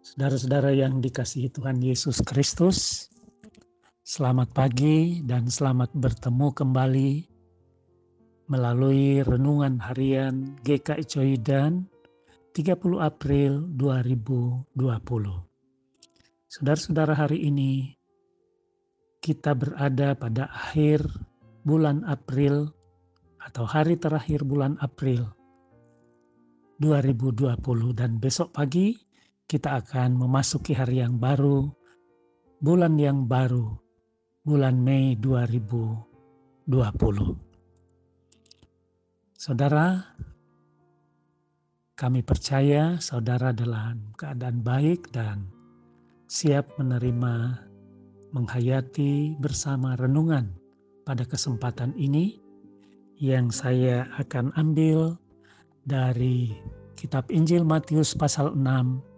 Saudara-saudara yang dikasihi Tuhan Yesus Kristus, selamat pagi dan selamat bertemu kembali melalui renungan harian GKI Coidan 30 April 2020. Saudara-saudara hari ini kita berada pada akhir bulan April atau hari terakhir bulan April 2020 dan besok pagi kita akan memasuki hari yang baru, bulan yang baru, bulan Mei 2020. Saudara, kami percaya saudara dalam keadaan baik dan siap menerima menghayati bersama renungan pada kesempatan ini yang saya akan ambil dari kitab Injil Matius pasal 6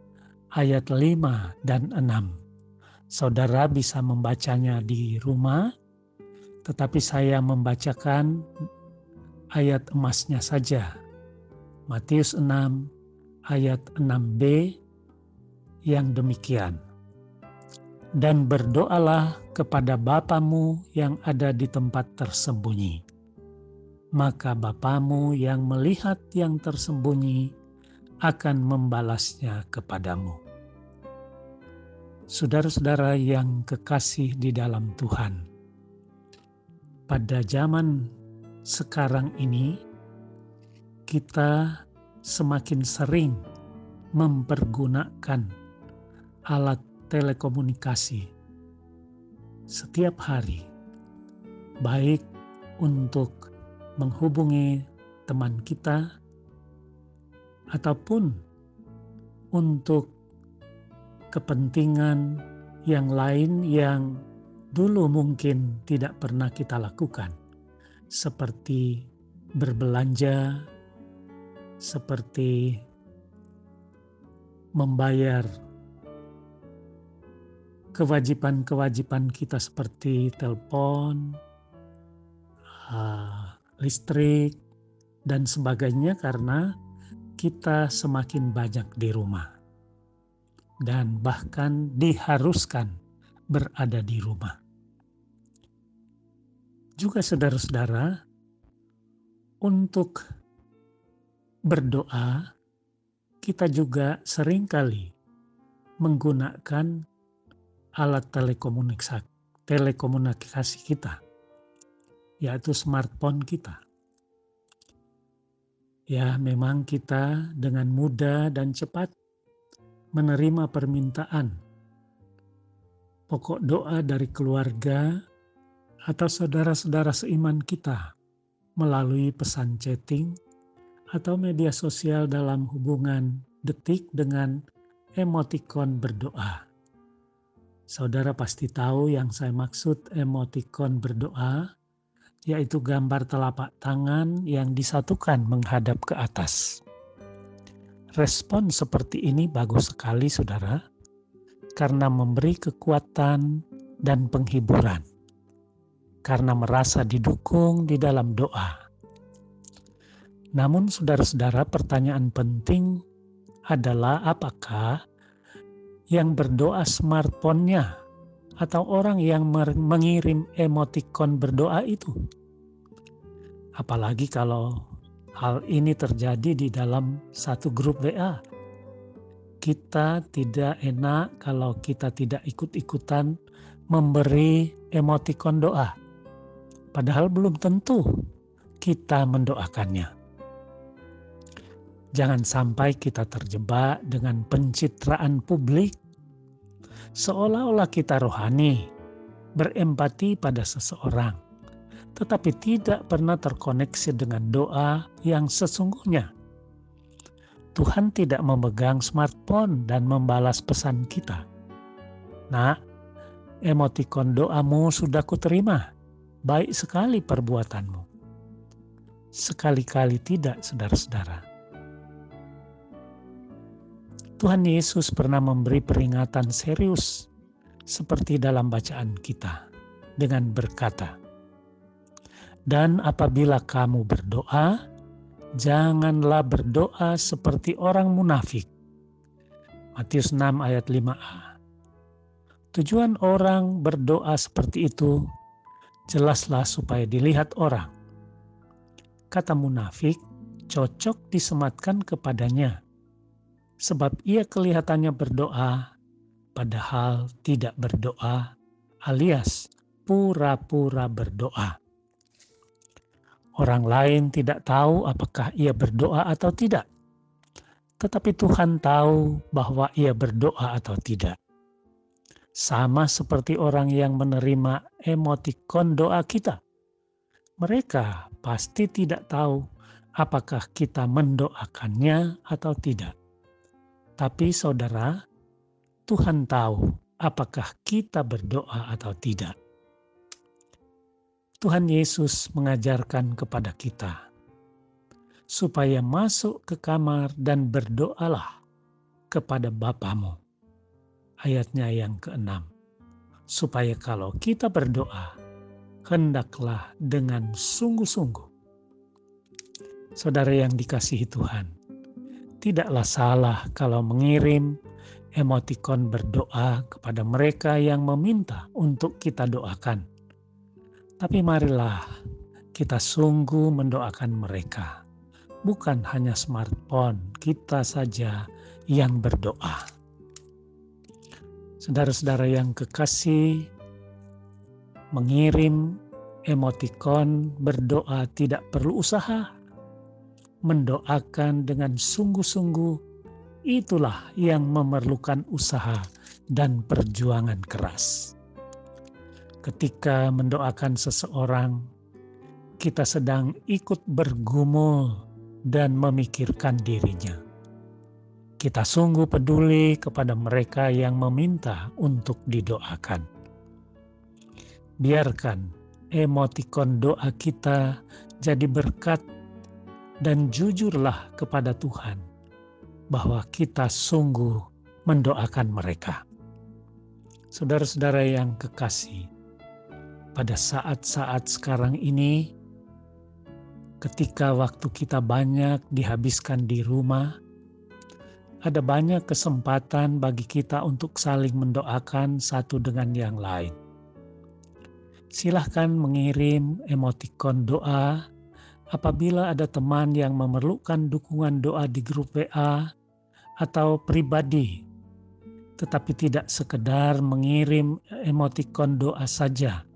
ayat 5 dan 6. Saudara bisa membacanya di rumah, tetapi saya membacakan ayat emasnya saja. Matius 6 ayat 6b yang demikian. Dan berdoalah kepada Bapamu yang ada di tempat tersembunyi. Maka Bapamu yang melihat yang tersembunyi akan membalasnya kepadamu saudara-saudara yang kekasih di dalam Tuhan. Pada zaman sekarang ini, kita semakin sering mempergunakan alat telekomunikasi setiap hari, baik untuk menghubungi teman kita ataupun untuk kepentingan yang lain yang dulu mungkin tidak pernah kita lakukan, seperti berbelanja, seperti membayar kewajiban-kewajiban kita seperti telepon, ah, listrik, dan sebagainya karena kita semakin banyak di rumah dan bahkan diharuskan berada di rumah. Juga saudara-saudara, untuk berdoa, kita juga sering kali menggunakan alat telekomunikasi, telekomunikasi kita, yaitu smartphone kita. Ya, memang kita dengan mudah dan cepat menerima permintaan, pokok doa dari keluarga atau saudara-saudara seiman kita melalui pesan chatting atau media sosial dalam hubungan detik dengan emotikon berdoa. Saudara pasti tahu yang saya maksud emotikon berdoa, yaitu gambar telapak tangan yang disatukan menghadap ke atas. Respon seperti ini bagus sekali, saudara, karena memberi kekuatan dan penghiburan, karena merasa didukung di dalam doa. Namun, saudara-saudara, pertanyaan penting adalah apakah yang berdoa smartphone-nya atau orang yang mengirim emotikon berdoa itu? Apalagi kalau Hal ini terjadi di dalam satu grup WA. Kita tidak enak kalau kita tidak ikut-ikutan memberi emotikon doa. Padahal belum tentu kita mendoakannya. Jangan sampai kita terjebak dengan pencitraan publik seolah-olah kita rohani, berempati pada seseorang tetapi tidak pernah terkoneksi dengan doa yang sesungguhnya. Tuhan tidak memegang smartphone dan membalas pesan kita. Nah, emotikon doamu sudah kuterima. Baik sekali perbuatanmu. Sekali-kali tidak, saudara-saudara. Tuhan Yesus pernah memberi peringatan serius seperti dalam bacaan kita dengan berkata, dan apabila kamu berdoa, janganlah berdoa seperti orang munafik. Matius 6 ayat 5a. Tujuan orang berdoa seperti itu jelaslah supaya dilihat orang. Kata munafik cocok disematkan kepadanya, sebab ia kelihatannya berdoa, padahal tidak berdoa, alias pura-pura berdoa. Orang lain tidak tahu apakah ia berdoa atau tidak, tetapi Tuhan tahu bahwa ia berdoa atau tidak. Sama seperti orang yang menerima emotikon doa kita. Mereka pasti tidak tahu apakah kita mendoakannya atau tidak. Tapi saudara, Tuhan tahu apakah kita berdoa atau tidak. Tuhan Yesus mengajarkan kepada kita supaya masuk ke kamar dan berdoalah kepada Bapamu. Ayatnya yang keenam. Supaya kalau kita berdoa, hendaklah dengan sungguh-sungguh. Saudara yang dikasihi Tuhan, tidaklah salah kalau mengirim emotikon berdoa kepada mereka yang meminta untuk kita doakan tapi marilah kita sungguh mendoakan mereka. Bukan hanya smartphone, kita saja yang berdoa. Saudara-saudara yang kekasih, mengirim emotikon berdoa tidak perlu usaha. Mendoakan dengan sungguh-sungguh, itulah yang memerlukan usaha dan perjuangan keras ketika mendoakan seseorang, kita sedang ikut bergumul dan memikirkan dirinya. Kita sungguh peduli kepada mereka yang meminta untuk didoakan. Biarkan emotikon doa kita jadi berkat dan jujurlah kepada Tuhan bahwa kita sungguh mendoakan mereka. Saudara-saudara yang kekasih, pada saat-saat sekarang ini, ketika waktu kita banyak dihabiskan di rumah, ada banyak kesempatan bagi kita untuk saling mendoakan satu dengan yang lain. Silahkan mengirim emotikon doa apabila ada teman yang memerlukan dukungan doa di grup WA atau pribadi, tetapi tidak sekedar mengirim emotikon doa saja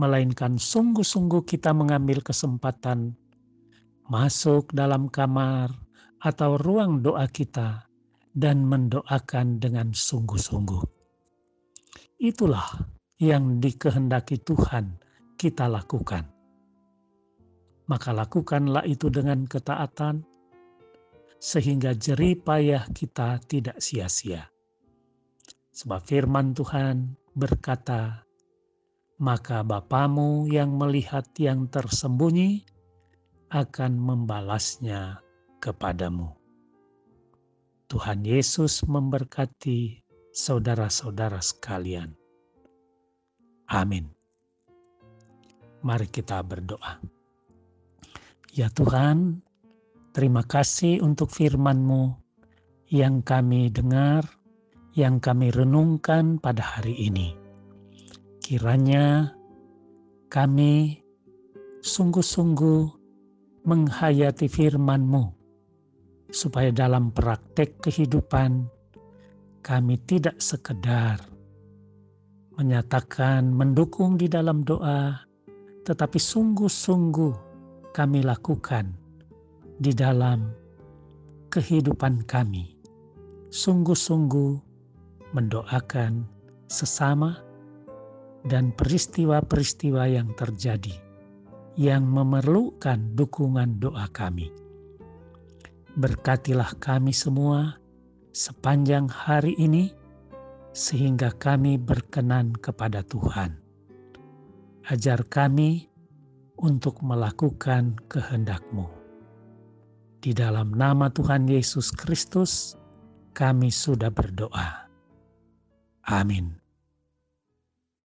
melainkan sungguh-sungguh kita mengambil kesempatan masuk dalam kamar atau ruang doa kita dan mendoakan dengan sungguh-sungguh. Itulah yang dikehendaki Tuhan kita lakukan. Maka lakukanlah itu dengan ketaatan, sehingga jerih payah kita tidak sia-sia. Sebab firman Tuhan berkata, maka Bapamu yang melihat yang tersembunyi akan membalasnya kepadamu. Tuhan Yesus memberkati saudara-saudara sekalian. Amin. Mari kita berdoa. Ya Tuhan, terima kasih untuk firman-Mu yang kami dengar, yang kami renungkan pada hari ini Kiranya kami sungguh-sungguh menghayati firman-Mu, supaya dalam praktek kehidupan kami tidak sekedar menyatakan mendukung di dalam doa, tetapi sungguh-sungguh kami lakukan di dalam kehidupan kami. Sungguh-sungguh mendoakan sesama dan peristiwa-peristiwa yang terjadi yang memerlukan dukungan doa kami. Berkatilah kami semua sepanjang hari ini, sehingga kami berkenan kepada Tuhan. Ajar kami untuk melakukan kehendak-Mu. Di dalam nama Tuhan Yesus Kristus, kami sudah berdoa. Amin.